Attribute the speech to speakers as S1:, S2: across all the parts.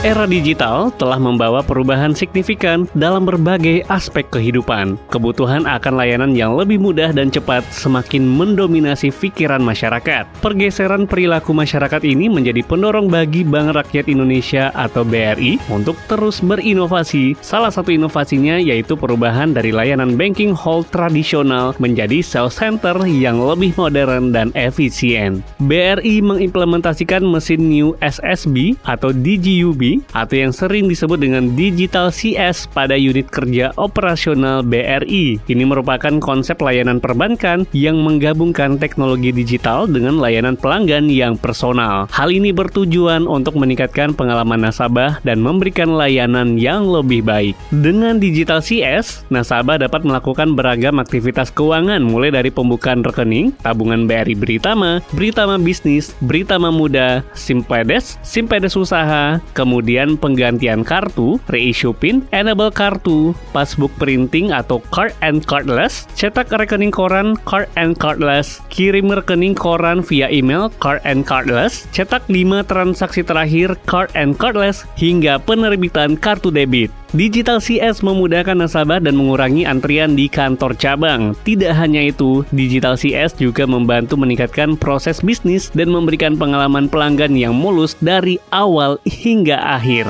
S1: Era digital telah membawa perubahan signifikan dalam berbagai aspek kehidupan. Kebutuhan akan layanan yang lebih mudah dan cepat semakin mendominasi pikiran masyarakat. Pergeseran perilaku masyarakat ini menjadi pendorong bagi Bank Rakyat Indonesia atau BRI untuk terus berinovasi. Salah satu inovasinya yaitu perubahan dari layanan banking hall tradisional menjadi sales center yang lebih modern dan efisien. BRI mengimplementasikan mesin New SSB atau DGUB atau yang sering disebut dengan Digital CS pada unit kerja operasional BRI. Ini merupakan konsep layanan perbankan yang menggabungkan teknologi digital dengan layanan pelanggan yang personal. Hal ini bertujuan untuk meningkatkan pengalaman nasabah dan memberikan layanan yang lebih baik. Dengan Digital CS, nasabah dapat melakukan beragam aktivitas keuangan mulai dari pembukaan rekening, tabungan BRI Britama, Britama Bisnis, Britama Muda, Simpedes, Simpedes Usaha, kemudian kemudian penggantian kartu, reissue PIN, enable kartu, passbook printing atau card and cardless, cetak rekening koran card and cardless, kirim rekening koran via email card and cardless, cetak 5 transaksi terakhir card and cardless, hingga penerbitan kartu debit. Digital CS memudahkan nasabah dan mengurangi antrian di kantor cabang. Tidak hanya itu, Digital CS juga membantu meningkatkan proses bisnis dan memberikan pengalaman pelanggan yang mulus dari awal hingga akhir.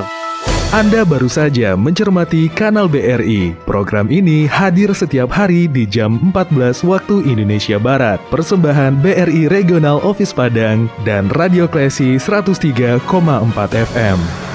S2: Anda baru saja mencermati Kanal BRI. Program ini hadir setiap hari di jam 14 waktu Indonesia Barat. Persembahan BRI Regional Office Padang dan Radio Klesi 103,4 FM.